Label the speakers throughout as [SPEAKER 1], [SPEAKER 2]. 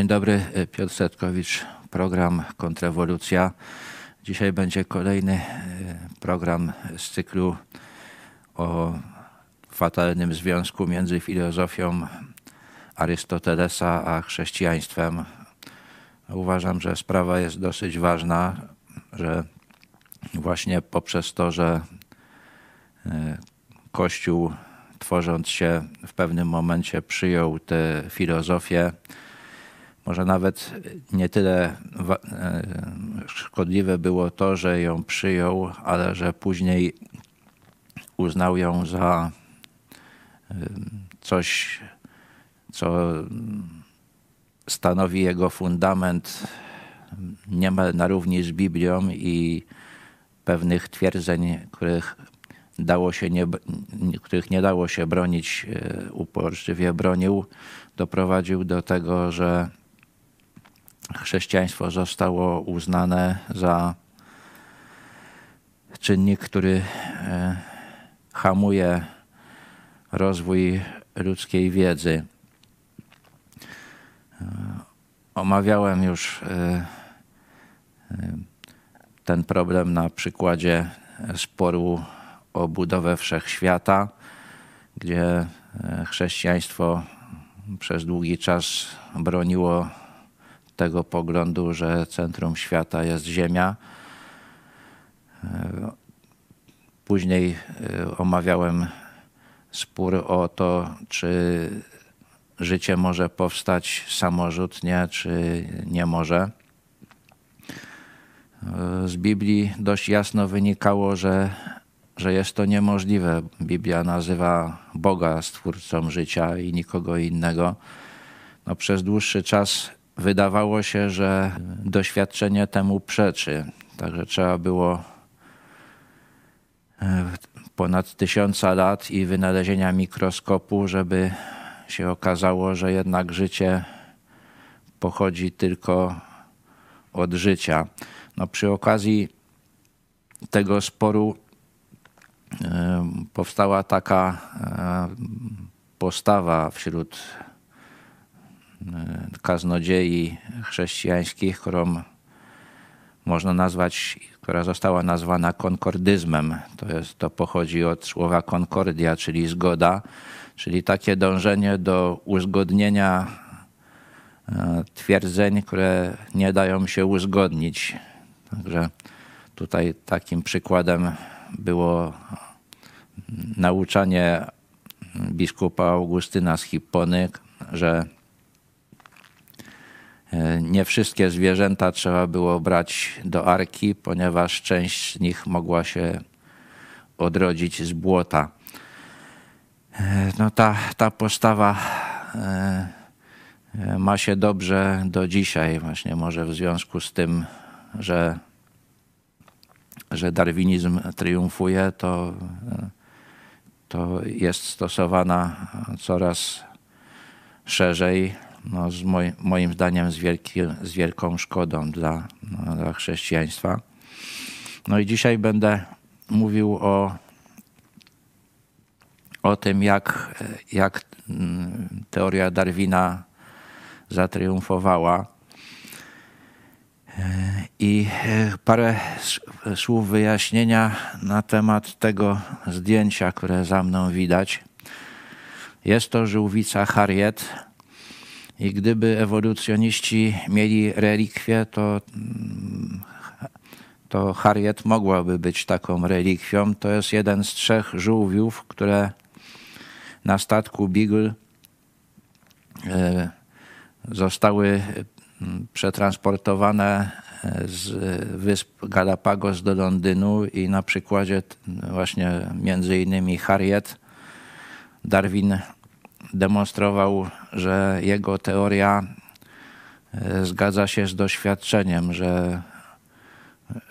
[SPEAKER 1] Dzień dobry, Piotr Setkowicz, program Kontrrewolucja. Dzisiaj będzie kolejny e, program z cyklu o fatalnym związku między filozofią Arystotelesa a chrześcijaństwem. Uważam, że sprawa jest dosyć ważna, że właśnie poprzez to, że e, Kościół tworząc się w pewnym momencie przyjął tę filozofię, może nawet nie tyle e, szkodliwe było to, że ją przyjął, ale że później uznał ją za coś, co stanowi jego fundament niemal na równi z Biblią i pewnych twierdzeń, których dało się nie, których nie dało się bronić, e, uporczywie. Bronił, doprowadził do tego, że chrześcijaństwo zostało uznane za czynnik, który e, hamuje rozwój ludzkiej wiedzy. E, omawiałem już ten problem na przykładzie sporu o budowę wszechświata, gdzie e, chrześcijaństwo przez długi czas broniło tego poglądu, że centrum świata jest Ziemia. E, później e, omawiałem spór o to, czy życie może powstać samorzutnie, czy nie może. Z Biblii dość jasno wynikało, że że jest to niemożliwe. Biblia nazywa Boga stwórcą życia i nikogo innego. No, przez dłuższy czas wydawało się, że doświadczenie temu przeczy. Także trzeba było e, ponad tysiąca lat i wynalezienia mikroskopu, żeby się okazało, że jednak życie pochodzi tylko od życia. No, przy okazji tego sporu powstała taka postawa wśród kaznodziei chrześcijańskich, którą można nazwać, która została nazwana konkordyzmem. To, jest, to pochodzi od słowa konkordia, czyli zgoda, czyli takie dążenie do uzgodnienia twierdzeń, które nie dają się uzgodnić. Także tutaj takim przykładem było nauczanie biskupa Augustyna z Hippony, że nie wszystkie zwierzęta trzeba było brać do arki, ponieważ część z nich mogła się odrodzić z błota. E, no ta, ta postawa e, ma się dobrze do dzisiaj, właśnie może w związku z tym, że że darwinizm triumfuje, to, to jest stosowana coraz szerzej, no z moj, moim zdaniem z, wielki, z wielką szkodą dla, no, dla chrześcijaństwa. No i dzisiaj będę mówił o, o tym, jak, jak mm, teoria Darwina zatriumfowała i e, parę słów wyjaśnienia na temat tego zdjęcia, które za mną widać. Jest to żółwica Harriet. I gdyby ewolucjoniści mieli relikwię, to, mm, to Harriet mogłaby być taką relikwią. To jest jeden z trzech żółwiów, które na statku Beagle e, zostały przetransportowane e, z wysp Galapagos do Londynu i na przykładzie właśnie między innymi Harriet Darwin demonstrował, że jego teoria e, zgadza się z doświadczeniem, że,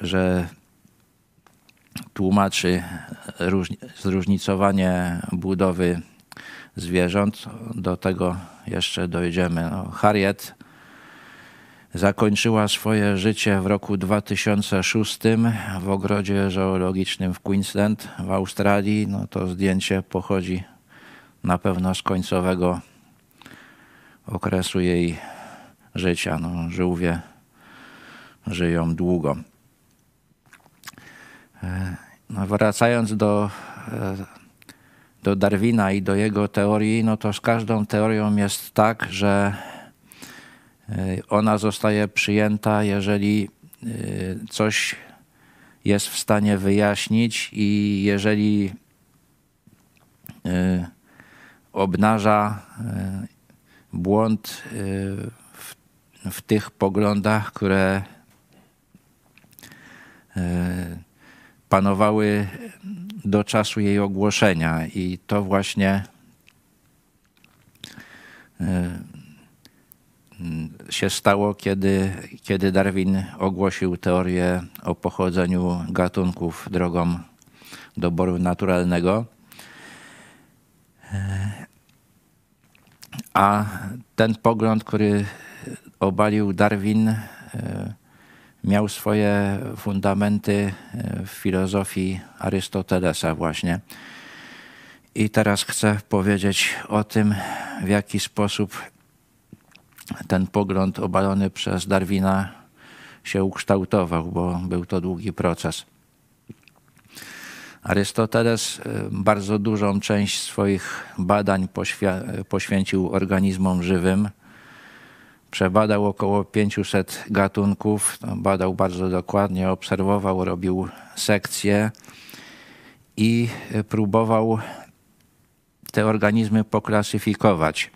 [SPEAKER 1] że tłumaczy zróżnicowanie budowy zwierząt. Do tego jeszcze dojdziemy. No, Harriet Zakończyła swoje życie w roku 2006 w ogrodzie zoologicznym w Queensland w Australii. No to zdjęcie pochodzi na pewno z końcowego okresu jej życia. No, żółwie żyją długo. No, wracając do, do Darwina i do jego teorii, no to z każdą teorią jest tak, że ona zostaje przyjęta, jeżeli coś jest w stanie wyjaśnić i jeżeli obnaża błąd w, w tych poglądach, które panowały do czasu jej ogłoszenia. I to właśnie się stało, kiedy, kiedy Darwin ogłosił teorię o pochodzeniu gatunków drogą doboru naturalnego. A ten pogląd, który obalił Darwin, miał swoje fundamenty w filozofii Arystotelesa właśnie. I teraz chcę powiedzieć o tym, w jaki sposób ten pogląd obalony przez Darwina się ukształtował, bo był to długi proces. Arystoteles bardzo dużą część swoich badań poświęcił organizmom żywym. Przebadał około 500 gatunków, badał bardzo dokładnie, obserwował, robił sekcje i próbował te organizmy poklasyfikować.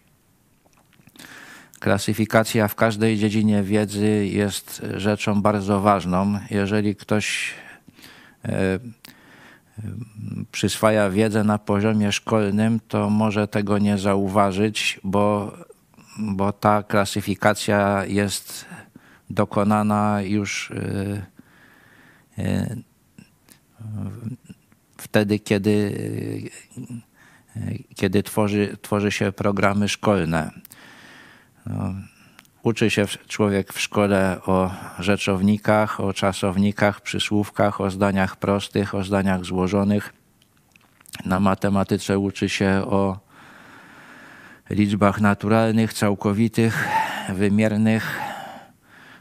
[SPEAKER 1] Klasyfikacja w każdej dziedzinie wiedzy jest rzeczą bardzo ważną. Jeżeli ktoś przyswaja wiedzę na poziomie szkolnym, to może tego nie zauważyć, bo, bo ta klasyfikacja jest dokonana już wtedy, kiedy, kiedy tworzy, tworzy się programy szkolne. No, uczy się człowiek w szkole o rzeczownikach, o czasownikach, przysłówkach, o zdaniach prostych, o zdaniach złożonych. Na matematyce uczy się o liczbach naturalnych, całkowitych, wymiernych,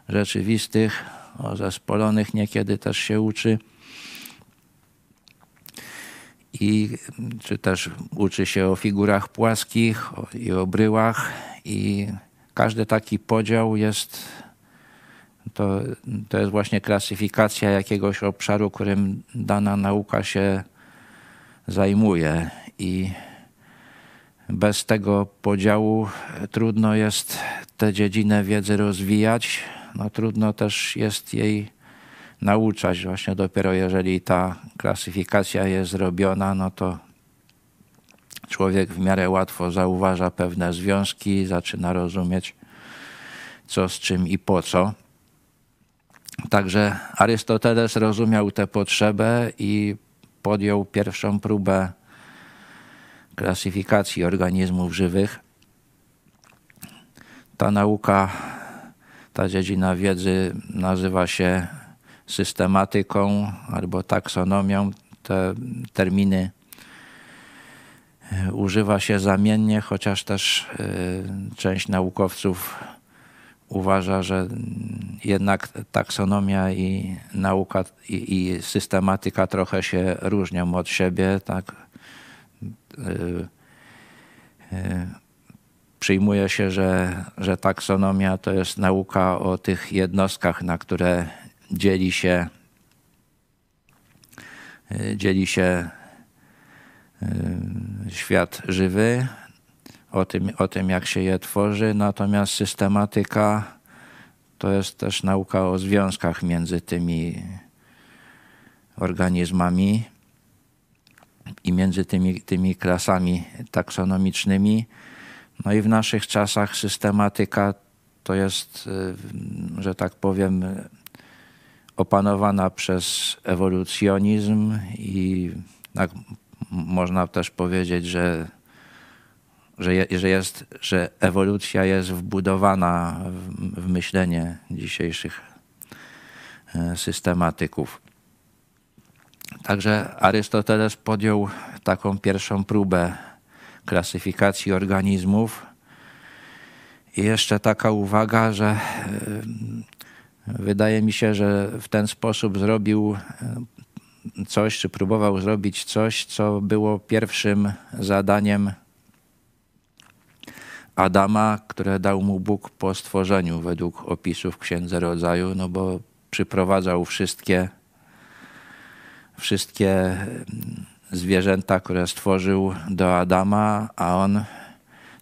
[SPEAKER 1] rzeczywistych, o zespolonych niekiedy też się uczy. I czy też uczy się o figurach płaskich i o bryłach i każdy taki podział jest, to, to jest właśnie klasyfikacja jakiegoś obszaru, którym dana nauka się zajmuje. I bez tego podziału trudno jest tę dziedzinę wiedzy rozwijać. No, trudno też jest jej nauczać. Właśnie dopiero jeżeli ta klasyfikacja jest zrobiona, no to człowiek w miarę łatwo zauważa pewne związki, zaczyna rozumieć, co z czym i po co. Także Arystoteles rozumiał tę potrzebę i podjął pierwszą próbę klasyfikacji organizmów żywych. Ta nauka, ta dziedzina wiedzy nazywa się systematyką albo taksonomią. Te terminy używa się zamiennie, chociaż też y, część naukowców uważa, że jednak taksonomia i nauka i, i systematyka trochę się różnią od siebie. Tak? Y, przyjmuje się, że, że taksonomia to jest nauka o tych jednostkach, na które dzieli się, dzieli się świat żywy, o tym, o tym, jak się je tworzy, natomiast systematyka to jest też nauka o związkach między tymi organizmami i między tymi, tymi klasami taksonomicznymi. No i w naszych czasach systematyka to jest, y, że tak powiem, opanowana przez ewolucjonizm i tak można też powiedzieć, że, że, je, że, jest, że ewolucja jest wbudowana w, w myślenie dzisiejszych e, systematyków. Także Arystoteles podjął taką pierwszą próbę klasyfikacji organizmów I jeszcze taka uwaga, że wydaje mi się, że w ten sposób zrobił coś, czy próbował zrobić coś, co było pierwszym zadaniem Adama, które dał mu Bóg po stworzeniu według opisów Księdze Rodzaju, no bo przyprowadzał wszystkie, wszystkie zwierzęta, które stworzył do Adama, a on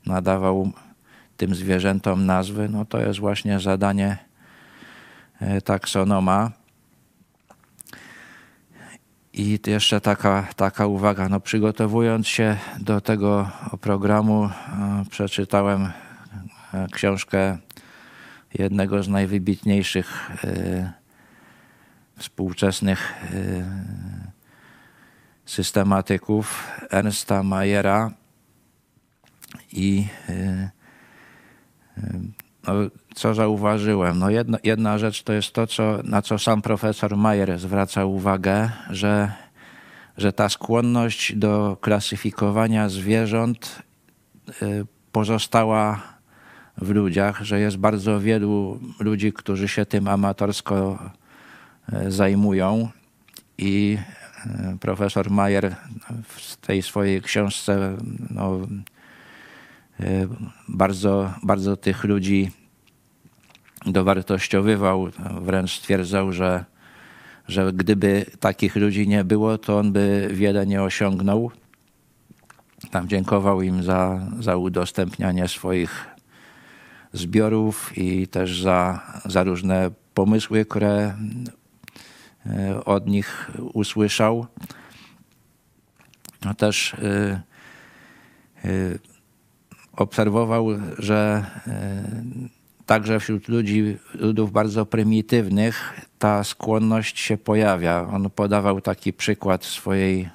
[SPEAKER 1] nadawał tym zwierzętom nazwy, no to jest właśnie zadanie e, taksonoma. I jeszcze taka, taka uwaga, no przygotowując się do tego programu, e, przeczytałem e, książkę jednego z najwybitniejszych e, współczesnych systematyków, Ernsta Mayera. I no, co zauważyłem? No jedna, jedna rzecz to jest to, co, na co sam profesor Mayer zwraca uwagę, że, że ta skłonność do klasyfikowania zwierząt y, pozostała w ludziach, że jest bardzo wielu ludzi, którzy się tym amatorsko y, zajmują i y, profesor Mayer w tej swojej książce no, bardzo, bardzo tych ludzi dowartościowywał, wręcz stwierdzał, że, że gdyby takich ludzi nie było, to on by wiele nie osiągnął. Tam dziękował im za, za udostępnianie swoich zbiorów i też za, za różne pomysły, które e, od nich usłyszał. No też y, y, obserwował, że y, także wśród ludzi, ludów bardzo prymitywnych ta skłonność się pojawia. On podawał taki przykład swojej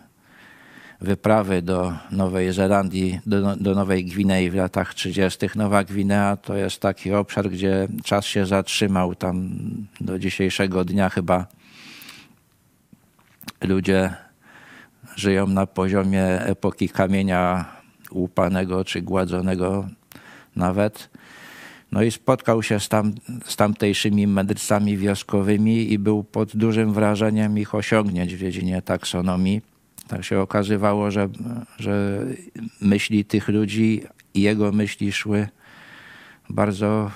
[SPEAKER 1] wyprawy do Nowej Zelandii, do, do Nowej Gwinei w latach 30. Nowa Gwinea to jest taki obszar, gdzie czas się zatrzymał. Tam do dzisiejszego dnia chyba ludzie żyją na poziomie epoki kamienia łupanego czy gładzonego nawet. No i spotkał się z, tam, z tamtejszymi mędrcami wioskowymi i był pod dużym wrażeniem ich osiągnięć w dziedzinie taksonomii. Tak się okazywało, że, że myśli tych ludzi i jego myśli szły bardzo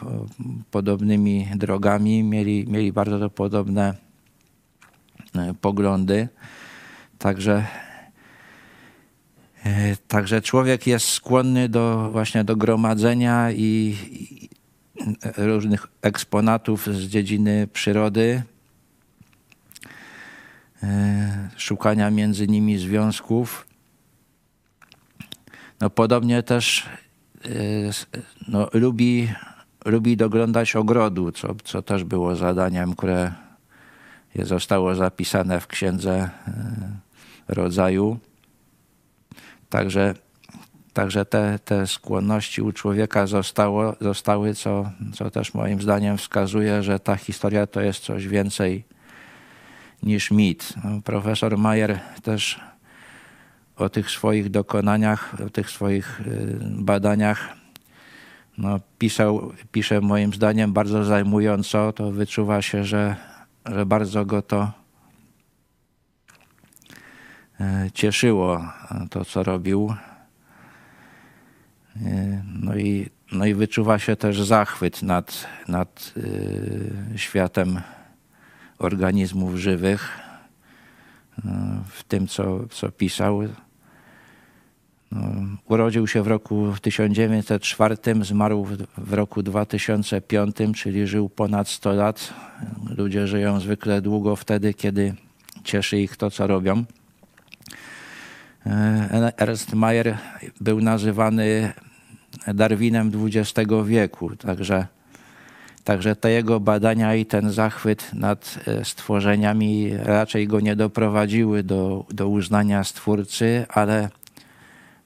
[SPEAKER 1] podobnymi drogami, mieli, mieli bardzo podobne e, poglądy. Także, e, także człowiek jest skłonny do właśnie do gromadzenia i, różnych eksponatów z dziedziny przyrody, e, szukania między nimi związków. No, podobnie też e, no, lubi, lubi doglądać ogrodu, co, co też było zadaniem, które zostało zapisane w księdze e, rodzaju. Także Także te, te skłonności u człowieka zostało, zostały, co, co też moim zdaniem wskazuje, że ta historia to jest coś więcej niż mit. No, profesor Mayer też o tych swoich dokonaniach, o tych swoich y, badaniach no, pisał, pisze moim zdaniem bardzo zajmująco. To wyczuwa się, że, że bardzo go to cieszyło, to co robił. E, no i, no i wyczuwa się też zachwyt nad, nad e, światem organizmów żywych, e, w tym, co, co pisał. No, urodził się w roku 1904, zmarł w, w roku 2005, czyli żył ponad 100 lat. Ludzie żyją zwykle długo wtedy, kiedy cieszy ich to, co robią. Ernst Mayer był nazywany Darwinem XX wieku, także, także te jego badania i ten zachwyt nad e, stworzeniami raczej go nie doprowadziły do, do uznania Stwórcy, ale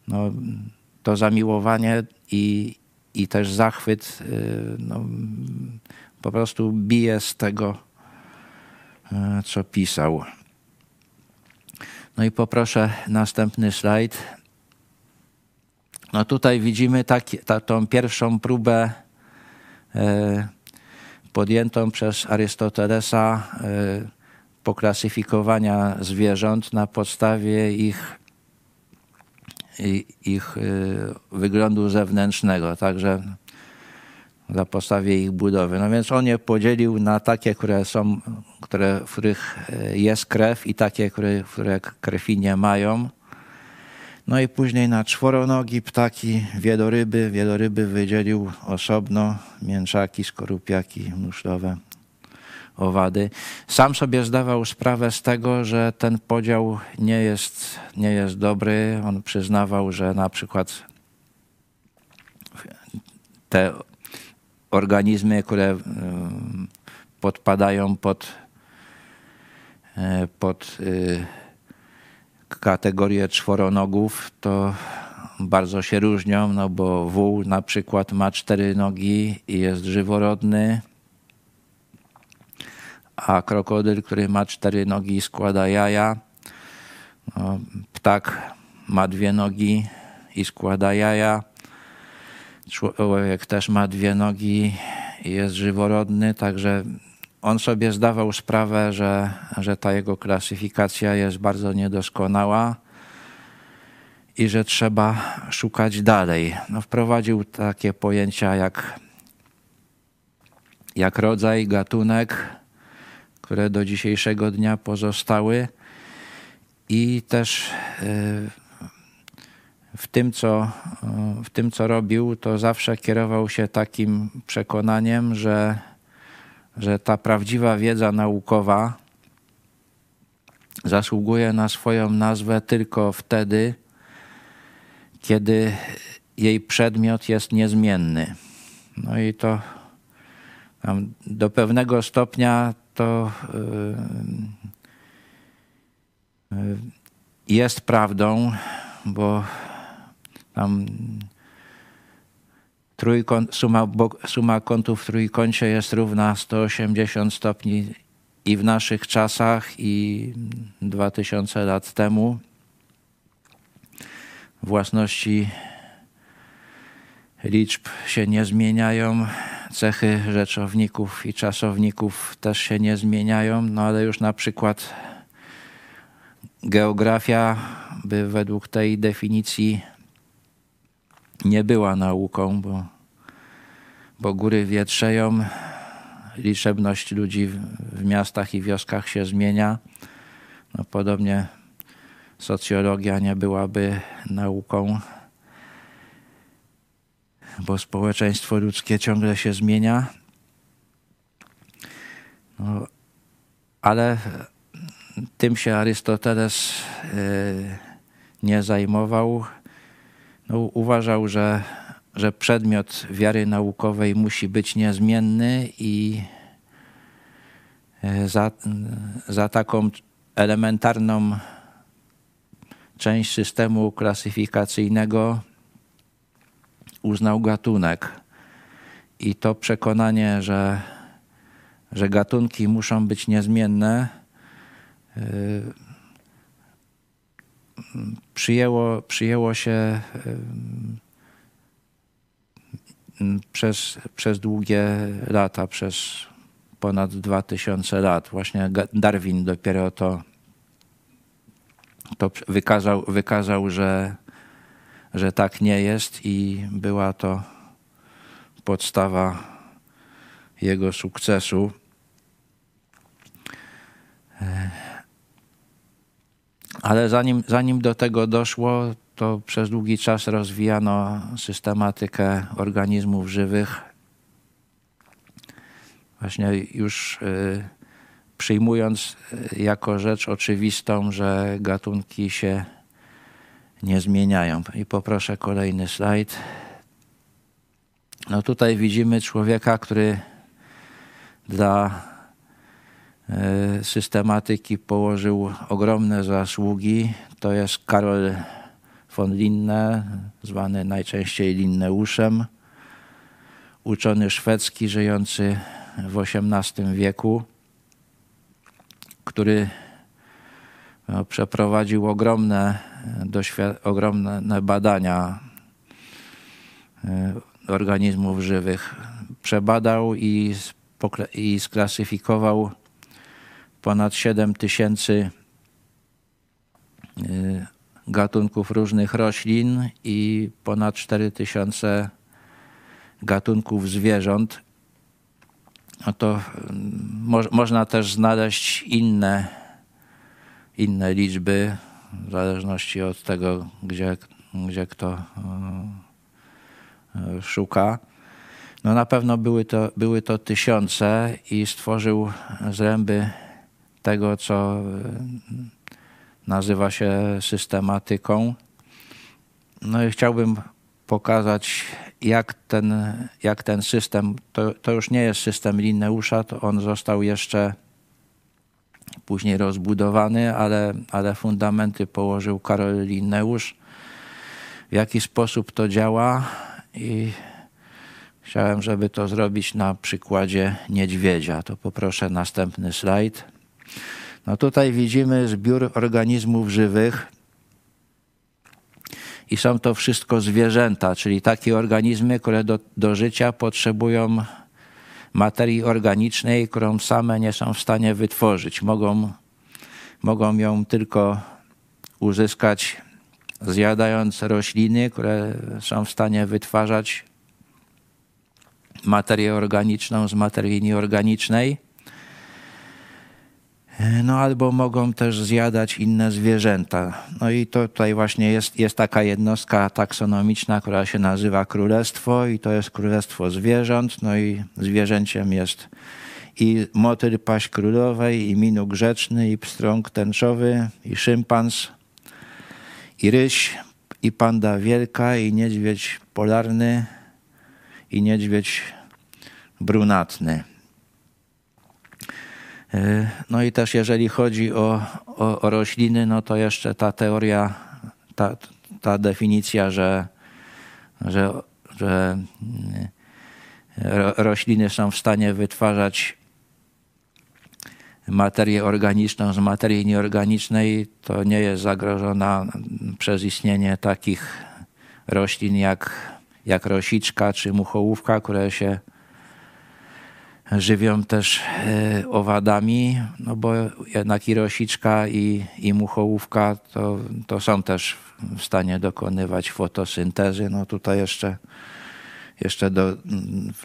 [SPEAKER 1] no, to zamiłowanie i, i też zachwyt e, no, po prostu bije z tego, e, co pisał. No i poproszę następny slajd. No tutaj widzimy taki, ta, tą pierwszą próbę podjętą przez Arystotelesa poklasyfikowania zwierząt na podstawie ich, ich wyglądu zewnętrznego. Także na podstawie ich budowy. No więc on je podzielił na takie, które są, które, w których e, jest krew i takie, które, które krwi nie mają. No i później na czworonogi ptaki, wieloryby. Wieloryby wydzielił osobno, mięczaki, skorupiaki, muszlowe, owady. Sam sobie zdawał sprawę z tego, że ten podział nie jest, nie jest dobry. On przyznawał, że na przykład te organizmy, które e, podpadają pod, e, pod e, kategorię czworonogów, to bardzo się różnią, no bo wół na przykład ma cztery nogi i jest żyworodny, a krokodyl, który ma cztery nogi składa jaja. No, ptak ma dwie nogi i składa jaja. Człowiek też ma dwie nogi i jest żyworodny, także on sobie zdawał sprawę, że, że ta jego klasyfikacja jest bardzo niedoskonała i że trzeba szukać dalej. No, wprowadził takie pojęcia jak, jak rodzaj, gatunek, które do dzisiejszego dnia pozostały i też yy, w tym, co, w tym, co robił, to zawsze kierował się takim przekonaniem, że, że ta prawdziwa wiedza naukowa zasługuje na swoją nazwę tylko wtedy, kiedy jej przedmiot jest niezmienny. No i to do pewnego stopnia to yy, yy, jest prawdą, bo tam trójkąt, suma, suma kątów w trójkącie jest równa 180 stopni i w naszych czasach, i 2000 lat temu. Własności liczb się nie zmieniają, cechy rzeczowników i czasowników też się nie zmieniają, no ale już na przykład geografia by według tej definicji nie była nauką, bo, bo góry wietrzeją, liczebność ludzi w, w miastach i wioskach się zmienia. No, podobnie socjologia nie byłaby nauką, bo społeczeństwo ludzkie ciągle się zmienia. No, ale tym się Arystoteles y, nie zajmował uważał, że, że przedmiot wiary naukowej musi być niezmienny i e, za, za taką elementarną część systemu klasyfikacyjnego uznał gatunek. I to przekonanie, że, że gatunki muszą być niezmienne, e, przyjęło, przyjęło się przez, przez długie lata, przez ponad 2000 lat. Właśnie Darwin dopiero to, to wykazał, wykazał że, że tak nie jest i była to podstawa jego sukcesu. Ale zanim, zanim do tego doszło, to przez długi czas rozwijano systematykę organizmów żywych. Właśnie już y, przyjmując y, jako rzecz oczywistą, że gatunki się nie zmieniają. I poproszę kolejny slajd. No tutaj widzimy człowieka, który dla systematyki położył ogromne zasługi. To jest Karol von Linne, zwany najczęściej Linneuszem, uczony szwedzki żyjący w XVIII wieku, który no, przeprowadził ogromne, ogromne badania e, organizmów żywych. przebadał i, i sklasyfikował ponad 7 tysięcy y, gatunków różnych roślin i ponad 4 tysiące gatunków zwierząt. No to mm, mo można też znaleźć inne, inne liczby, w zależności od tego, gdzie, gdzie kto y, szuka. No na pewno były to, były to tysiące i stworzył zręby tego, co e, nazywa się systematyką. No i chciałbym pokazać, jak ten, jak ten system, to, to już nie jest system Linneusza, to on został jeszcze później rozbudowany, ale, ale fundamenty położył Karol Linneusz. W jaki sposób to działa i chciałem, żeby to zrobić na przykładzie niedźwiedzia. To poproszę następny slajd. No tutaj widzimy zbiór organizmów żywych i są to wszystko zwierzęta, czyli takie organizmy, które do, do życia potrzebują materii organicznej, którą same nie są w stanie wytworzyć. Mogą, mogą ją tylko uzyskać zjadając rośliny, które są w stanie wytwarzać materię organiczną z materii nieorganicznej. E, no albo mogą też zjadać inne zwierzęta. No i to tutaj właśnie jest, jest taka jednostka taksonomiczna, która się nazywa królestwo i to jest królestwo zwierząt. No i zwierzęciem jest i motyl paść królowej, i minuk grzeczny, i pstrąg tęczowy, i szympans, i ryś, i panda wielka, i niedźwiedź polarny, i niedźwiedź brunatny. E, no i też jeżeli chodzi o, o, o rośliny, no to jeszcze ta teoria, ta, ta definicja, że, że, że e, rośliny są w stanie wytwarzać materię organiczną z materii nieorganicznej, to nie jest zagrożona przez istnienie takich roślin jak, jak rosiczka czy muchołówka, które się żywią też e, owadami, no bo jednak i rosiczka i, i muchołówka to, to są też w stanie dokonywać fotosyntezy. No tutaj jeszcze, jeszcze do,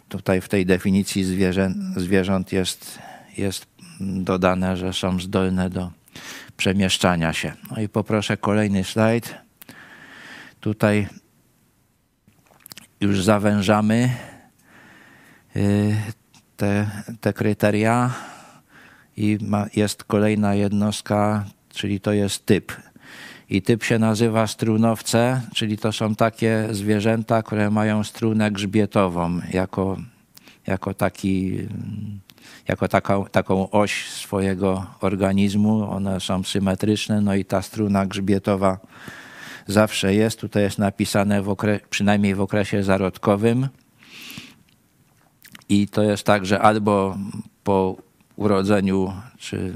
[SPEAKER 1] tutaj w tej definicji zwierzę, zwierząt jest, jest dodane, że są zdolne do przemieszczania się. No i poproszę kolejny slajd. Tutaj już zawężamy e, te, te kryteria i ma, jest kolejna jednostka, czyli to jest typ. I typ się nazywa strunowce, czyli to są takie zwierzęta, które mają strunę grzbietową jako, jako, taki, jako taką, taką oś swojego organizmu. One są symetryczne, no i ta struna grzbietowa zawsze jest. Tutaj jest napisane w okre, przynajmniej w okresie zarodkowym. I to jest tak, że albo po urodzeniu czy,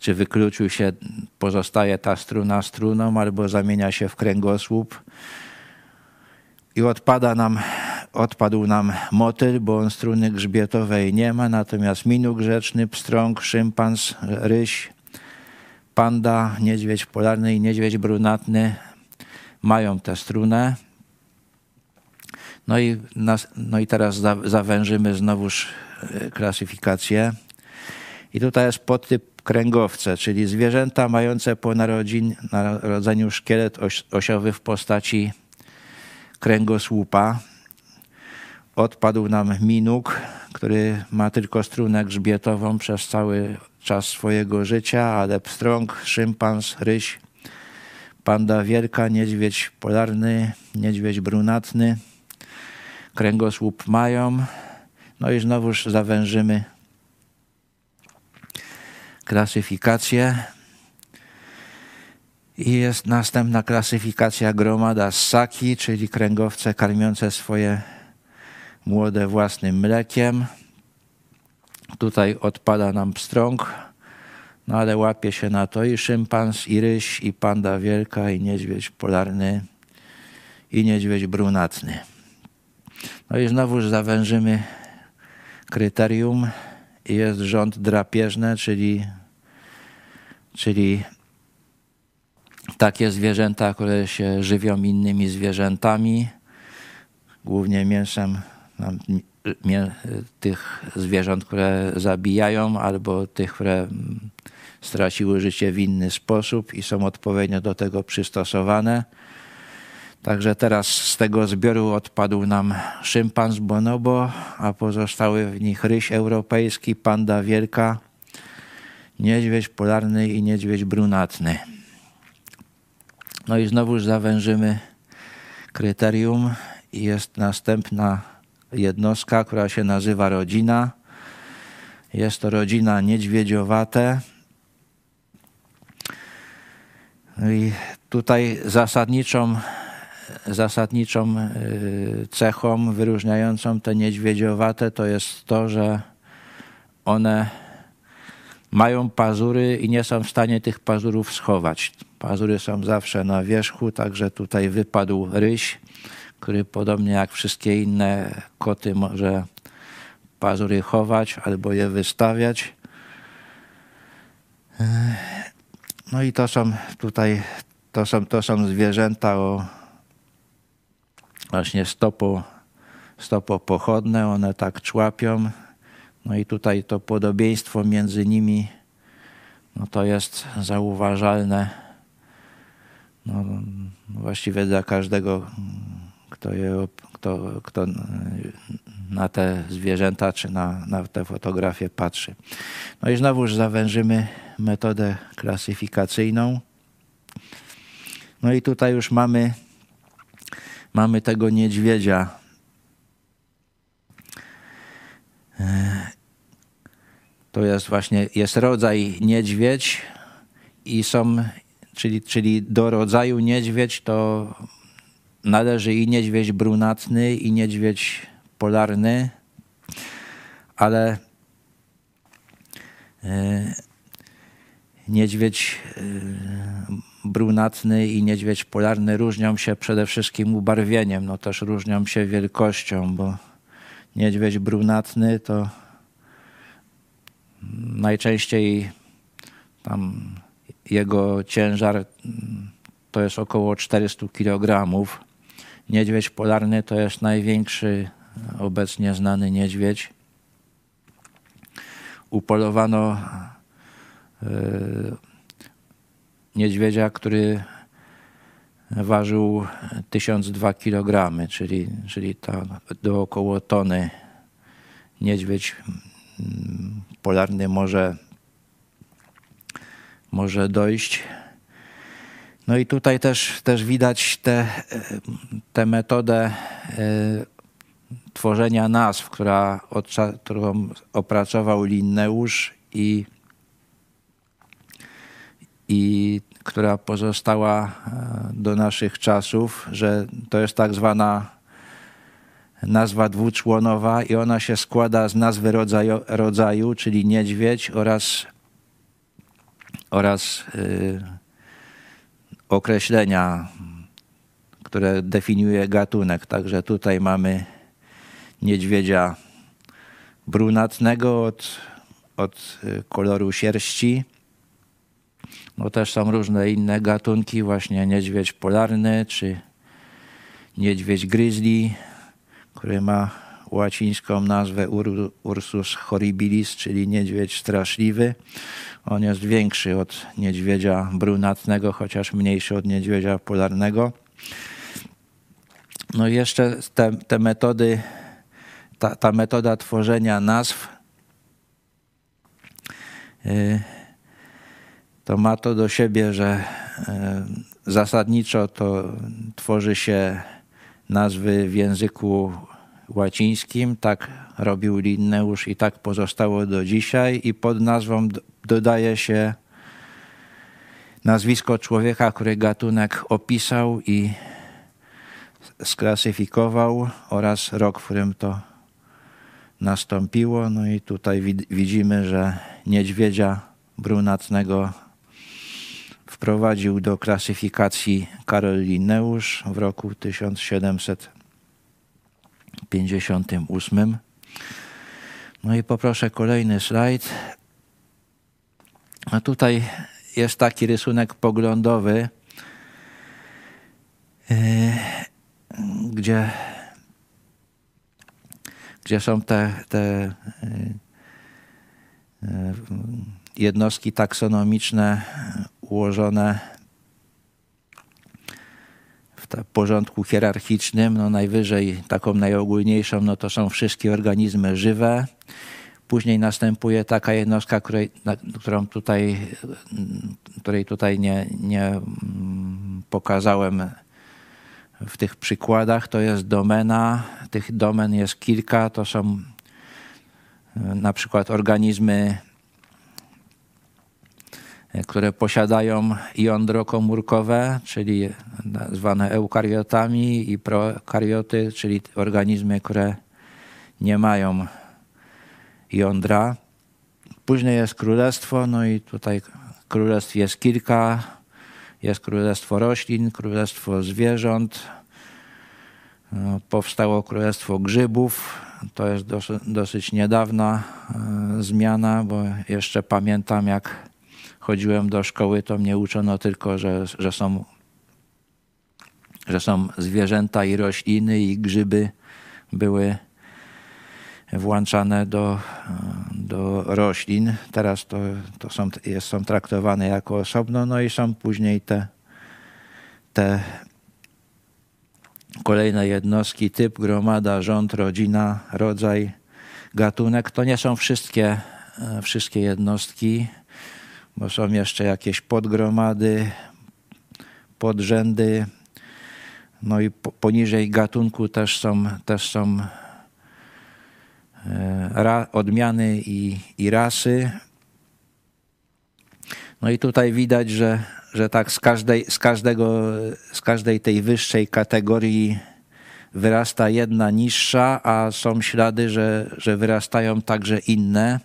[SPEAKER 1] czy wykluciu się pozostaje ta struna struną, albo zamienia się w kręgosłup i odpada nam, odpadł nam motyl, bo on struny grzbietowej nie ma, natomiast minu grzeczny, pstrąg, szympans, ryś, panda, niedźwiedź polarny i niedźwiedź brunatny mają tę strunę. No i, nas, no i teraz za, zawężymy znowuż e, klasyfikację. I tutaj jest podtyp kręgowce, czyli zwierzęta mające po narodzin, narodzeniu szkielet oś, osiowy w postaci kręgosłupa. Odpadł nam minuk, który ma tylko strunę grzbietową przez cały czas swojego życia, ale pstrąg, szympans, ryś, panda wielka, niedźwiedź polarny, niedźwiedź brunatny – kręgosłup mają. No i znowuż zawężymy klasyfikację. I jest następna klasyfikacja gromada ssaki, czyli kręgowce karmiące swoje młode własnym mlekiem. Tutaj odpada nam pstrąg, no ale łapie się na to i szympans, i ryś, i panda wielka, i niedźwiedź polarny, i niedźwiedź brunatny. No i znowuż zawężymy kryterium i jest rząd drapieżny, czyli, czyli takie zwierzęta, które się żywią innymi zwierzętami, głównie mięsem tych zwierząt, które zabijają, albo tych, które straciły życie w inny sposób i są odpowiednio do tego przystosowane. Także teraz z tego zbioru odpadł nam szympans bonobo, a pozostały w nich ryś europejski, panda wielka, niedźwiedź polarny i niedźwiedź brunatny. No i znowuż zawężymy kryterium i jest następna jednostka, która się nazywa rodzina. Jest to rodzina niedźwiedziowate. I tutaj zasadniczą, zasadniczą y, cechą wyróżniającą te niedźwiedziowate to jest to, że one mają pazury i nie są w stanie tych pazurów schować. Pazury są zawsze na wierzchu, także tutaj wypadł ryś, który podobnie jak wszystkie inne koty może pazury chować albo je wystawiać. No i to są tutaj, to są, to są zwierzęta o właśnie stopo, stopo pochodne, one tak człapią. No i tutaj to podobieństwo między nimi, no to jest zauważalne no, właściwie dla każdego, kto, je, kto, kto na te zwierzęta czy na, na te fotografie patrzy. No i znowuż zawężymy metodę klasyfikacyjną. No i tutaj już mamy, mamy tego niedźwiedzia. To jest właśnie, jest rodzaj niedźwiedź i są, czyli, czyli do rodzaju niedźwiedź to należy i niedźwiedź brunatny i niedźwiedź polarny, ale e, niedźwiedź e, brunatny i niedźwiedź polarny różnią się przede wszystkim ubarwieniem, no też różnią się wielkością, bo niedźwiedź brunatny to najczęściej tam jego ciężar to jest około 400 kg. Niedźwiedź polarny to jest największy obecnie znany niedźwiedź. Upolowano e, niedźwiedzia, który ważył 1002 kg, czyli, czyli to do około tony. Niedźwiedź mm, polarny może, może dojść. No i tutaj też, też widać tę te, metodę e, tworzenia nazw, która, którą opracował Linneusz i, i która pozostała e, do naszych czasów, że to jest tak zwana nazwa dwuczłonowa i ona się składa z nazwy rodzaju, rodzaju czyli niedźwiedź oraz, oraz yy, określenia, które definiuje gatunek. Także tutaj mamy niedźwiedzia brunatnego od, od y, koloru sierści. No też są różne inne gatunki, właśnie niedźwiedź polarny czy niedźwiedź grizzly, który ma łacińską nazwę Ur Ursus horribilis, czyli niedźwiedź straszliwy. On jest większy od niedźwiedzia brunatnego, chociaż mniejszy od niedźwiedzia polarnego. No i jeszcze te, te metody ta, ta metoda tworzenia nazw y, to ma to do siebie, że y, zasadniczo to tworzy się nazwy w języku łacińskim, tak robił Linneusz i tak pozostało do dzisiaj i pod nazwą dodaje się nazwisko człowieka, który gatunek opisał i sklasyfikował oraz rok, w którym to nastąpiło. No i tutaj widzimy, że niedźwiedzia brunatnego wprowadził do klasyfikacji Karol Linneusz w roku 1700 58. No i poproszę kolejny slajd. A tutaj jest taki rysunek poglądowy, yy, gdzie, gdzie są te, te yy, yy, jednostki taksonomiczne ułożone w porządku hierarchicznym. No najwyżej, taką najogólniejszą, no to są wszystkie organizmy żywe. Później następuje taka jednostka, której, na, którą tutaj, której tutaj nie, nie mm, pokazałem w tych przykładach. To jest domena. Tych domen jest kilka. To są na przykład organizmy które posiadają jądro komórkowe, czyli zwane eukariotami i prokarioty, czyli organizmy, które nie mają jądra. Później jest królestwo, no i tutaj królestw jest kilka. Jest królestwo roślin, królestwo zwierząt. No, powstało królestwo grzybów. To jest dosyć, dosyć niedawna e, zmiana, bo jeszcze pamiętam, jak chodziłem do szkoły, to mnie uczono tylko, że, że, są, że są zwierzęta i rośliny i grzyby były włączane do, do roślin. Teraz to, to są, jest, są traktowane jako osobno, no i są później te, te kolejne jednostki, typ, gromada, rząd, rodzina, rodzaj, gatunek. To nie są wszystkie, wszystkie jednostki bo są jeszcze jakieś podgromady, podrzędy, no i poniżej gatunku też są, też są e, odmiany i, i rasy. No i tutaj widać, że, że tak z każdej, z, każdego, z każdej tej wyższej kategorii wyrasta jedna niższa, a są ślady, że, że wyrastają także inne.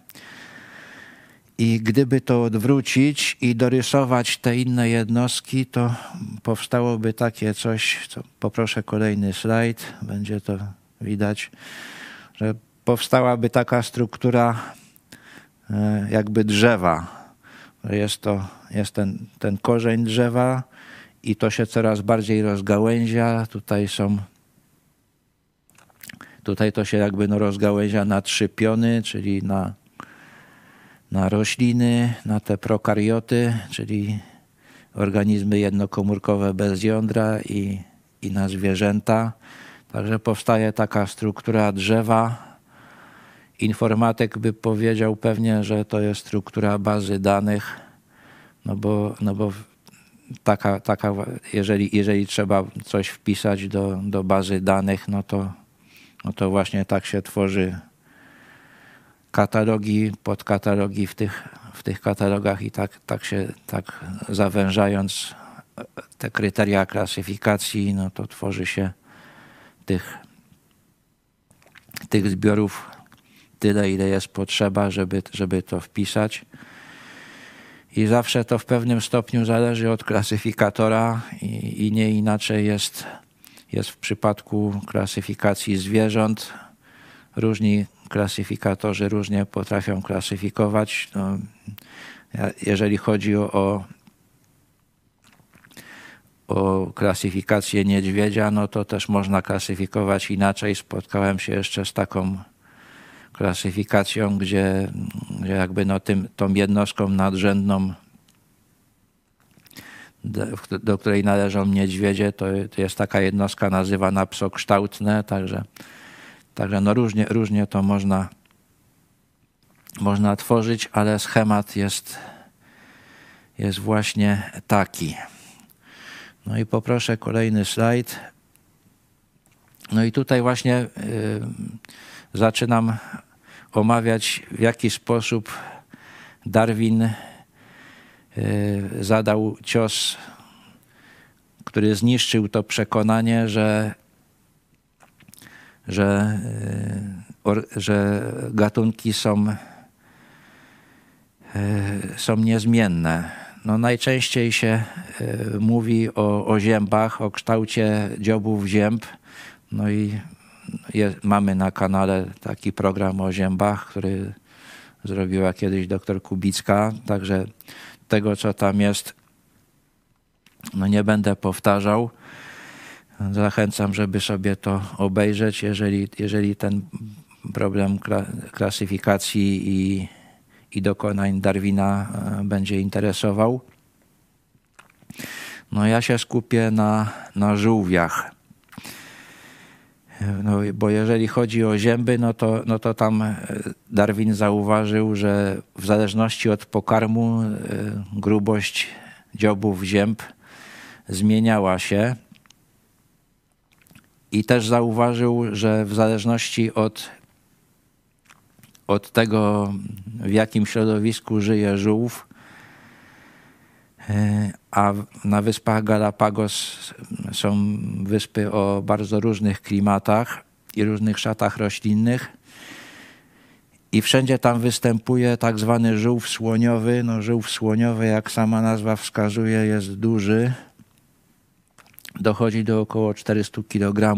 [SPEAKER 1] I gdyby to odwrócić i dorysować te inne jednostki, to powstałoby takie coś, co poproszę kolejny slajd, będzie to widać, że powstałaby taka struktura e, jakby drzewa. Jest to jest ten, ten korzeń drzewa i to się coraz bardziej rozgałęzia. Tutaj są tutaj to się jakby no rozgałęzia na trzy piony, czyli na na rośliny, na te prokarioty, czyli organizmy jednokomórkowe bez jądra i, i na zwierzęta. Także powstaje taka struktura drzewa. Informatyk by powiedział pewnie, że to jest struktura bazy danych, no bo, no bo taka, taka jeżeli, jeżeli trzeba coś wpisać do, do bazy danych, no to, no to właśnie tak się tworzy katalogi, podkatalogi w tych, w tych katalogach i tak, tak się, tak zawężając te kryteria klasyfikacji, no to tworzy się tych, tych zbiorów tyle, ile jest potrzeba, żeby, żeby to wpisać. I zawsze to w pewnym stopniu zależy od klasyfikatora i, i nie inaczej jest, jest w przypadku klasyfikacji zwierząt. Różni klasyfikatorzy różnie potrafią klasyfikować. No, jeżeli chodzi o, o klasyfikację niedźwiedzia, no to też można klasyfikować inaczej. Spotkałem się jeszcze z taką klasyfikacją, gdzie, gdzie jakby no tym, tą jednostką nadrzędną, do, której należą niedźwiedzie, to, to jest taka jednostka nazywana psokształtne, także Także no różnie, różnie to można, można tworzyć, ale schemat jest, jest właśnie taki. No i poproszę kolejny slajd. No i tutaj właśnie y, zaczynam omawiać, w jaki sposób Darwin y, zadał cios, który zniszczył to przekonanie, że że, e, że gatunki są, e, są niezmienne. No najczęściej się e, mówi o, o ziębach, o kształcie dziobów zięb. No i je, mamy na kanale taki program o ziębach, który zrobiła kiedyś doktor Kubicka, także tego, co tam jest, no nie będę powtarzał. Zachęcam, żeby sobie to obejrzeć, jeżeli, jeżeli ten problem klasyfikacji i, i dokonań Darwina e, będzie interesował. No ja się skupię na, na żółwiach. No, bo jeżeli chodzi o zięby, no to, no to tam e, Darwin zauważył, że w zależności od pokarmu e, grubość dziobów zięb zmieniała się. I też zauważył, że w zależności od, od tego, w jakim środowisku żyje żółw, e, a na wyspach Galapagos są wyspy o bardzo różnych klimatach i różnych szatach roślinnych. I wszędzie tam występuje tak zwany żółw słoniowy. No, żółw słoniowy, jak sama nazwa wskazuje, jest duży. Dochodzi do około 400 kg.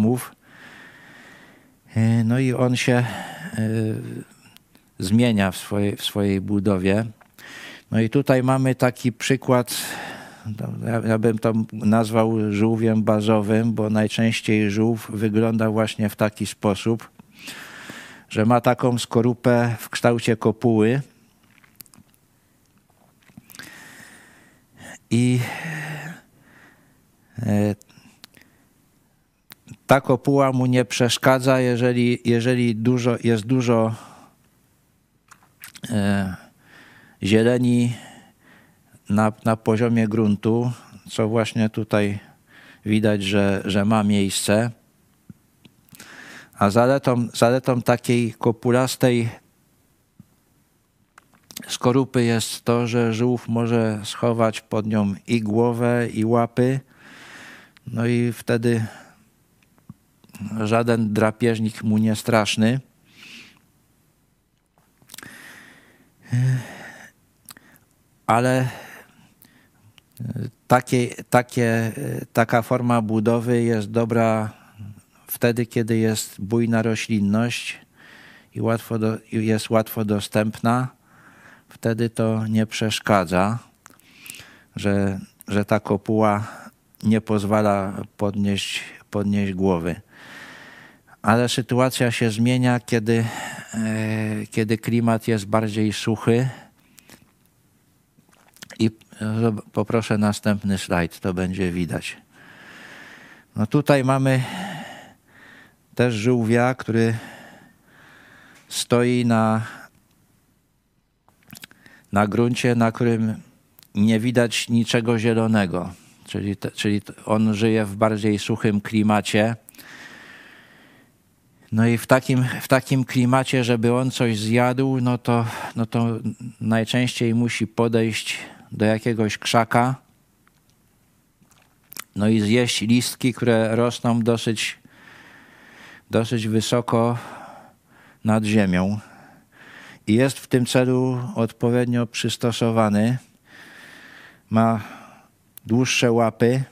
[SPEAKER 1] E, no i on się e, zmienia w swojej, w swojej budowie. No i tutaj mamy taki przykład ja, ja bym to nazwał żółwiem bazowym, bo najczęściej żółw wygląda właśnie w taki sposób, że ma taką skorupę w kształcie kopuły. I e, ta kopuła mu nie przeszkadza, jeżeli, jeżeli dużo, jest dużo e, zieleni na, na poziomie gruntu, co właśnie tutaj widać, że, że ma miejsce. A zaletą, zaletą takiej kopulastej skorupy jest to, że żółw może schować pod nią i głowę, i łapy. No i wtedy żaden drapieżnik mu nie straszny. Ale takie, takie, taka forma budowy jest dobra wtedy, kiedy jest bujna roślinność i łatwo do, jest łatwo dostępna. Wtedy to nie przeszkadza, że, że ta kopuła nie pozwala podnieść, podnieść głowy. Ale sytuacja się zmienia, kiedy, e, kiedy klimat jest bardziej suchy i Poproszę następny slajd, to będzie widać. No tutaj mamy też żółwia, który stoi na, na gruncie, na którym nie widać niczego zielonego. Czyli, te, czyli on żyje w bardziej suchym klimacie. No i w takim, w takim klimacie, żeby on coś zjadł, no to, no to najczęściej musi podejść do jakiegoś krzaka, no i zjeść listki, które rosną dosyć, dosyć wysoko nad ziemią. I jest w tym celu odpowiednio przystosowany. Ma dłuższe łapy,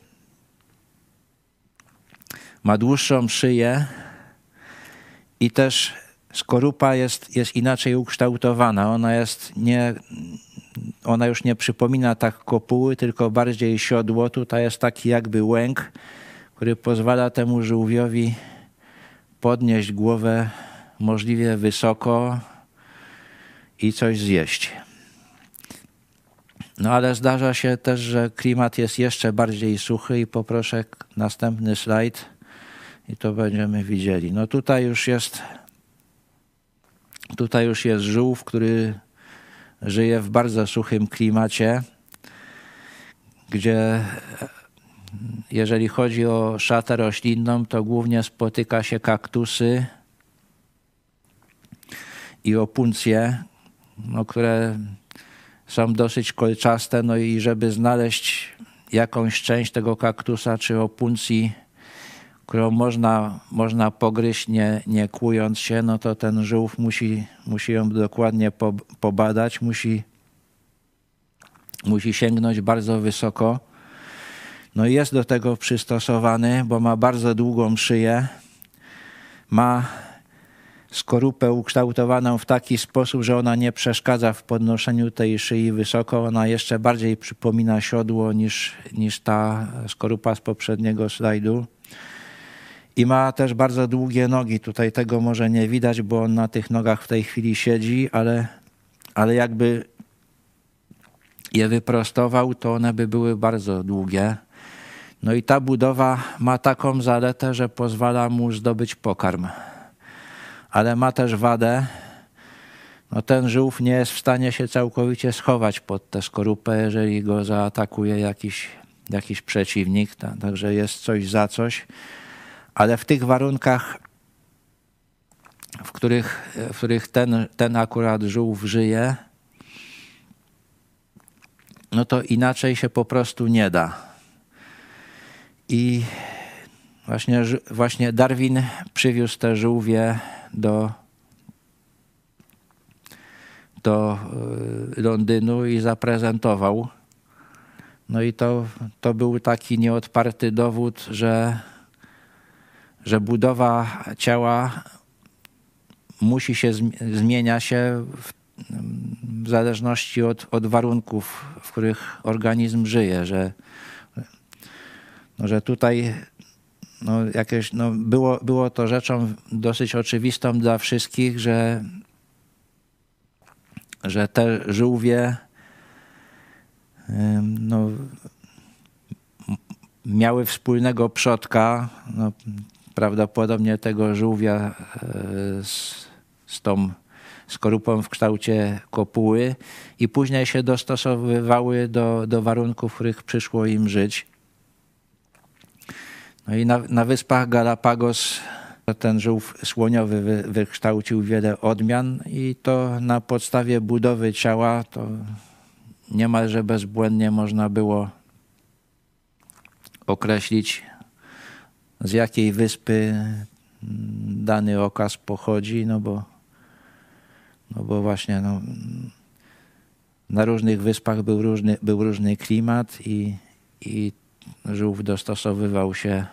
[SPEAKER 1] ma dłuższą szyję i też skorupa jest, jest inaczej ukształtowana. Ona jest nie, ona już nie przypomina tak kopuły, tylko bardziej siodło. Tutaj jest taki jakby łęk, który pozwala temu żółwiowi podnieść głowę możliwie wysoko i coś zjeść. No ale zdarza się też, że klimat jest jeszcze bardziej suchy i poproszę następny slajd i to będziemy widzieli. No tutaj już jest tutaj już jest żółw, który żyje w bardzo suchym klimacie, gdzie jeżeli chodzi o szatę roślinną, to głównie spotyka się kaktusy i opuncje, no, które są dosyć kolczaste, no i żeby znaleźć jakąś część tego kaktusa czy opuncji, którą można, można pogryźć nie, nie kłując się, no to ten żółw musi, musi ją dokładnie po, pobadać, musi, musi sięgnąć bardzo wysoko. No i jest do tego przystosowany, bo ma bardzo długą szyję, ma skorupę ukształtowaną w taki sposób, że ona nie przeszkadza w podnoszeniu tej szyi wysoko. Ona jeszcze bardziej przypomina siodło niż, niż ta skorupa z poprzedniego slajdu. I ma też bardzo długie nogi. Tutaj tego może nie widać, bo on na tych nogach w tej chwili siedzi, ale, ale jakby je wyprostował, to one by były bardzo długie. No i ta budowa ma taką zaletę, że pozwala mu zdobyć pokarm. Ale ma też wadę. No ten żółw nie jest w stanie się całkowicie schować pod tę skorupę, jeżeli go zaatakuje jakiś, jakiś przeciwnik. Także jest coś za coś. Ale w tych warunkach, w których, w których ten, ten akurat żółw żyje, no to inaczej się po prostu nie da. I właśnie, właśnie Darwin przywiózł te żółwie do, do y, Londynu i zaprezentował. No i to, to był taki nieodparty dowód, że, że budowa ciała musi się zmienia się w w zależności od, od warunków, w których organizm żyje, że, no, że tutaj no, jakieś, no, było, było to rzeczą dosyć oczywistą dla wszystkich, że, że te żółwie no, miały wspólnego przodka, no, prawdopodobnie tego żółwia e, z, z tą skorupą w kształcie kopuły i później się dostosowywały do, do warunków, w których przyszło im żyć. No i na, na wyspach Galapagos ten żółw słoniowy wy, wykształcił wiele odmian i to na podstawie budowy ciała to niemalże bezbłędnie można było określić z jakiej wyspy dany okaz pochodzi, no bo no bo właśnie no, na różnych wyspach był różny, był różny klimat i, i żółw dostosowywał się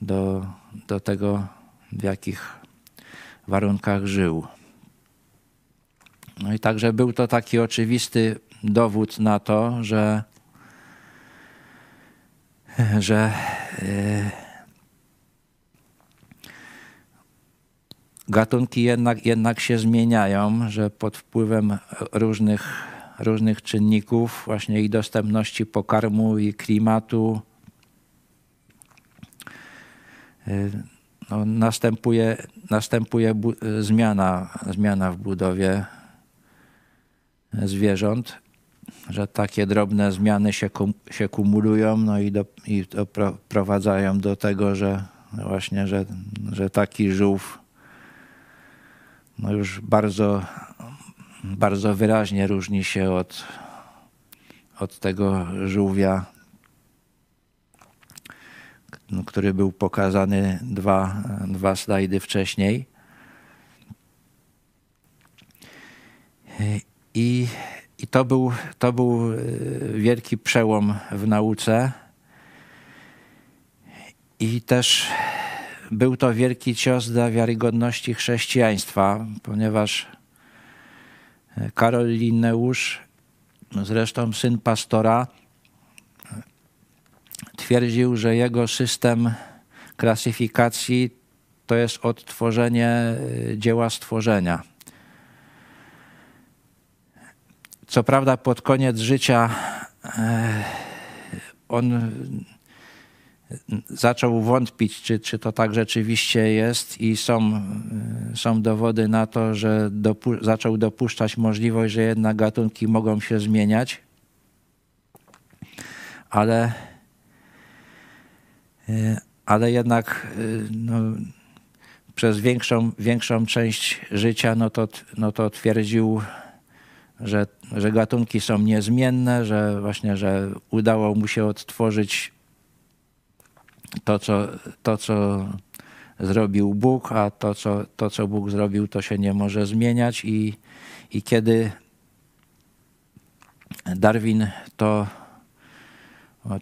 [SPEAKER 1] do, do tego, w jakich warunkach żył. No i także był to taki oczywisty dowód na to, że, że yy, gatunki jednak, jednak się zmieniają, że pod wpływem różnych, różnych czynników, właśnie i dostępności pokarmu, i klimatu, y, no, następuje, następuje zmiana, zmiana w budowie zwierząt, że takie drobne zmiany się, się kumulują no i, do, i doprowadzają do tego, że właśnie, że, że taki żółw no już bardzo, bardzo wyraźnie różni się od, od tego żółwia, który był pokazany dwa, dwa slajdy wcześniej. I, i to, był, to był wielki przełom w nauce. I też był to wielki cios dla wiarygodności chrześcijaństwa, ponieważ e, Karol Linneusz, zresztą syn pastora, twierdził, że jego system klasyfikacji to jest odtworzenie e, dzieła stworzenia. Co prawda, pod koniec życia e, on zaczął wątpić, czy, czy to tak rzeczywiście jest, i są, są dowody na to, że dopu zaczął dopuszczać możliwość, że jednak gatunki mogą się zmieniać, ale, ale jednak no, przez większą, większą część życia no to, no to twierdził, że, że gatunki są niezmienne, że właśnie, że udało mu się odtworzyć to, co, to, co zrobił Bóg, a to co, to, co Bóg zrobił, to się nie może zmieniać. I, i kiedy Darwin to,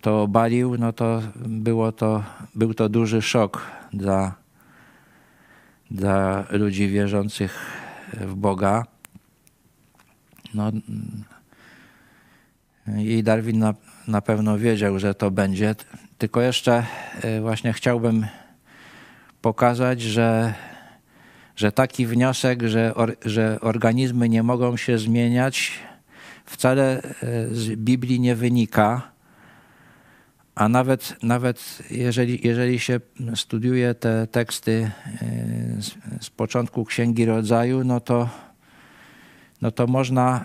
[SPEAKER 1] to obalił, no to, było to był to duży szok dla, dla ludzi wierzących w Boga. No, I Darwin na, na pewno wiedział, że to będzie. Tylko jeszcze e, właśnie chciałbym pokazać, że, że taki wniosek, że, or, że organizmy nie mogą się zmieniać, wcale e, z Biblii nie wynika. A nawet, nawet jeżeli, jeżeli się studiuje te teksty e, z, z początku Księgi Rodzaju, no to, no to można,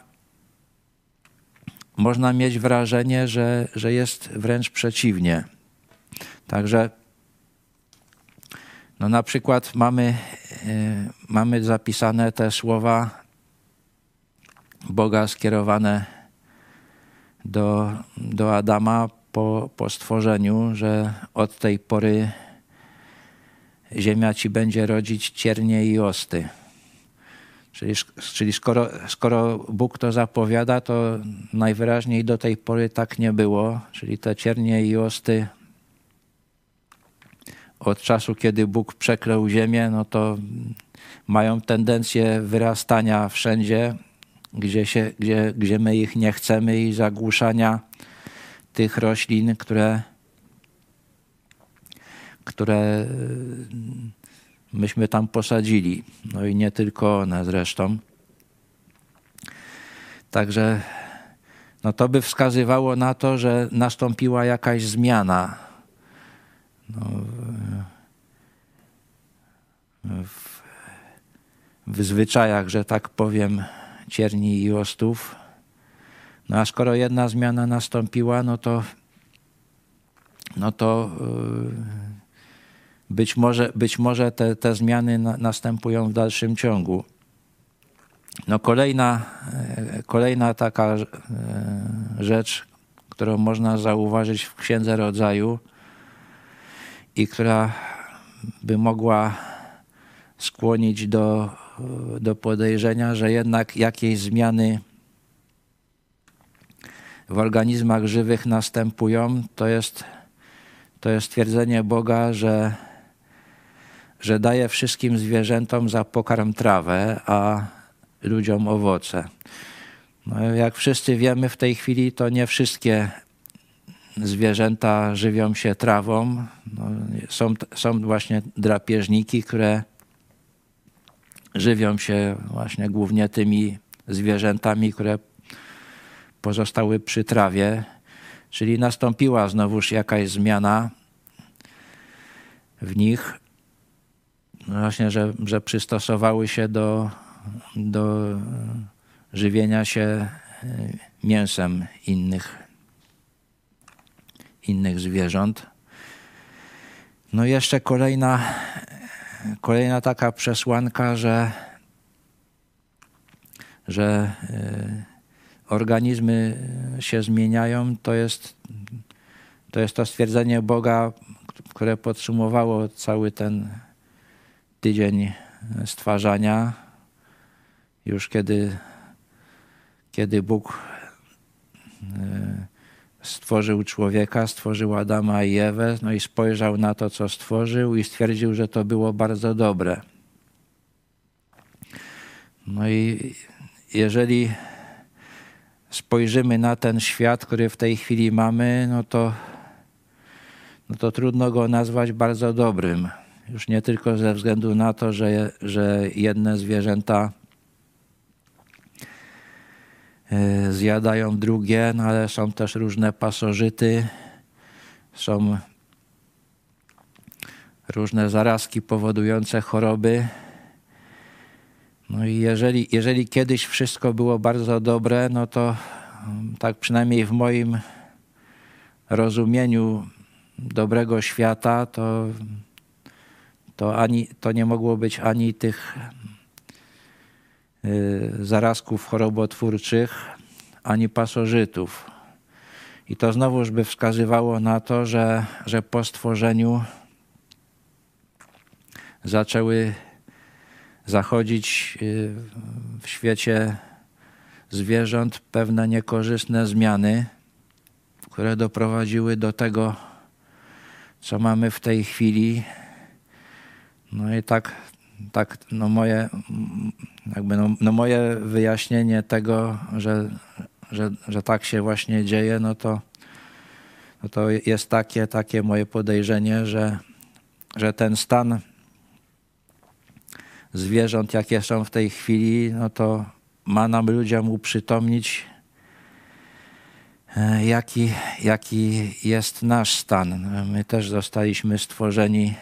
[SPEAKER 1] można mieć wrażenie, że, że jest wręcz przeciwnie. Także no na przykład mamy, e, mamy zapisane te słowa Boga skierowane do, do Adama po, po stworzeniu, że od tej pory ziemia ci będzie rodzić ciernie i osty. Czyli, czyli skoro, skoro Bóg to zapowiada, to najwyraźniej do tej pory tak nie było. Czyli te ciernie i osty od czasu, kiedy Bóg przeklął ziemię, no to mają tendencję wyrastania wszędzie, gdzie, się, gdzie, gdzie my ich nie chcemy i zagłuszania tych roślin, które, które myśmy tam posadzili. No i nie tylko one zresztą. Także no to by wskazywało na to, że nastąpiła jakaś zmiana no, w, w zwyczajach, że tak powiem, cierni i ostów. No a skoro jedna zmiana nastąpiła, no to, no to yy, być może, być może te, te zmiany na, następują w dalszym ciągu. No kolejna, yy, kolejna taka yy, rzecz, którą można zauważyć w Księdze Rodzaju i która by mogła skłonić do, do podejrzenia, że jednak jakieś zmiany w organizmach żywych następują, to jest, to jest twierdzenie Boga, że, że daje wszystkim zwierzętom za pokarm trawę, a ludziom owoce. No, jak wszyscy wiemy w tej chwili, to nie wszystkie zwierzęta żywią się trawą. No, są, są właśnie drapieżniki, które żywią się właśnie głównie tymi zwierzętami, które pozostały przy trawie, czyli nastąpiła znowuż jakaś zmiana w nich, właśnie, że, że przystosowały się do, do żywienia się e, mięsem innych, innych zwierząt. No jeszcze kolejna, kolejna taka przesłanka, że, że yy, organizmy się zmieniają, to jest, to jest to stwierdzenie Boga, które podsumowało cały ten tydzień stwarzania. Już kiedy, kiedy Bóg e, stworzył człowieka, stworzył Adama i Ewę, no i spojrzał na to, co stworzył i stwierdził, że to było bardzo dobre. No i jeżeli spojrzymy na ten świat, który w tej chwili mamy, no to, no to trudno go nazwać bardzo dobrym. Już nie tylko ze względu na to, że, że jedne zwierzęta zjadają drugie, no ale są też różne pasożyty, są różne zarazki powodujące choroby. No i jeżeli, jeżeli kiedyś wszystko było bardzo dobre, no to mm, tak przynajmniej w moim rozumieniu dobrego świata, to, to, ani, to nie mogło być ani tych zarazków chorobotwórczych, ani pasożytów. I to znowuż by wskazywało na to, że, że po stworzeniu zaczęły zachodzić y, w świecie zwierząt pewne niekorzystne zmiany, które doprowadziły do tego, co mamy w tej chwili. No i tak, tak, no moje, jakby no, no moje wyjaśnienie tego, że, że, że tak się właśnie dzieje, no to, no to jest takie, takie moje podejrzenie, że, że ten stan zwierząt, jakie są w tej chwili, no to ma nam ludziom uprzytomnić, e, jaki, jaki jest nasz stan. My też zostaliśmy stworzeni,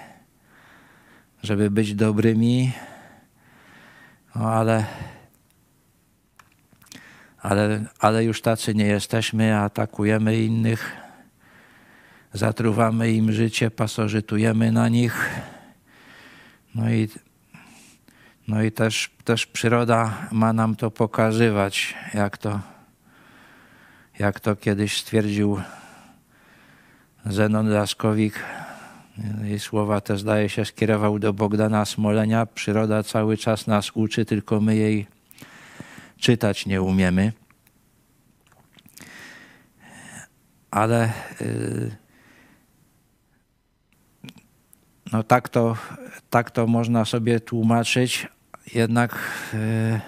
[SPEAKER 1] żeby być dobrymi, no ale, ale, ale już tacy nie jesteśmy, atakujemy innych, zatruwamy im życie, pasożytujemy na nich. No i no i też, też przyroda ma nam to pokazywać, jak to, jak to kiedyś stwierdził Zenon Laskowik. Jej słowa też zdaje się skierował do Bogdana Smolenia. Przyroda cały czas nas uczy, tylko my jej czytać nie umiemy. Ale yy, no tak to, tak to można sobie tłumaczyć, jednak e,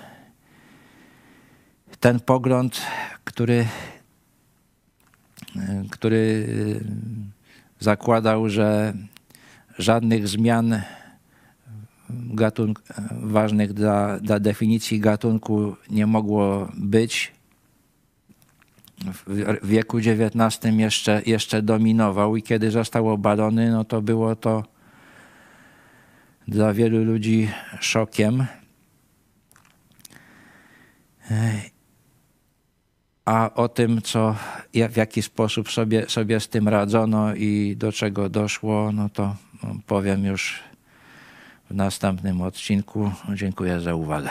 [SPEAKER 1] ten pogląd, który, e, który zakładał, że żadnych zmian gatunk, ważnych dla, dla definicji gatunku nie mogło być. W wieku XIX jeszcze, jeszcze dominował i kiedy został obalony, no to było to dla wielu ludzi szokiem. A o tym, co, w jaki sposób sobie, sobie z tym radzono i do czego doszło, no to powiem już w następnym odcinku. Dziękuję za uwagę.